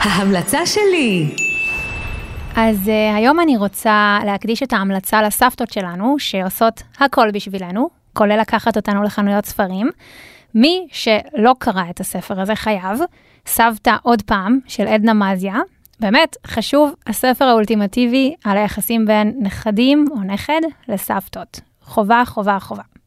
ההמלצה שלי. אז uh, היום אני רוצה להקדיש את ההמלצה לסבתות שלנו, שעושות הכל בשבילנו, כולל לקחת אותנו לחנויות ספרים. מי שלא קרא את הספר הזה חייב, סבתא עוד פעם של עדנה מזיה, באמת חשוב, הספר האולטימטיבי על היחסים בין נכדים או נכד לסבתות. חובה, חובה, חובה.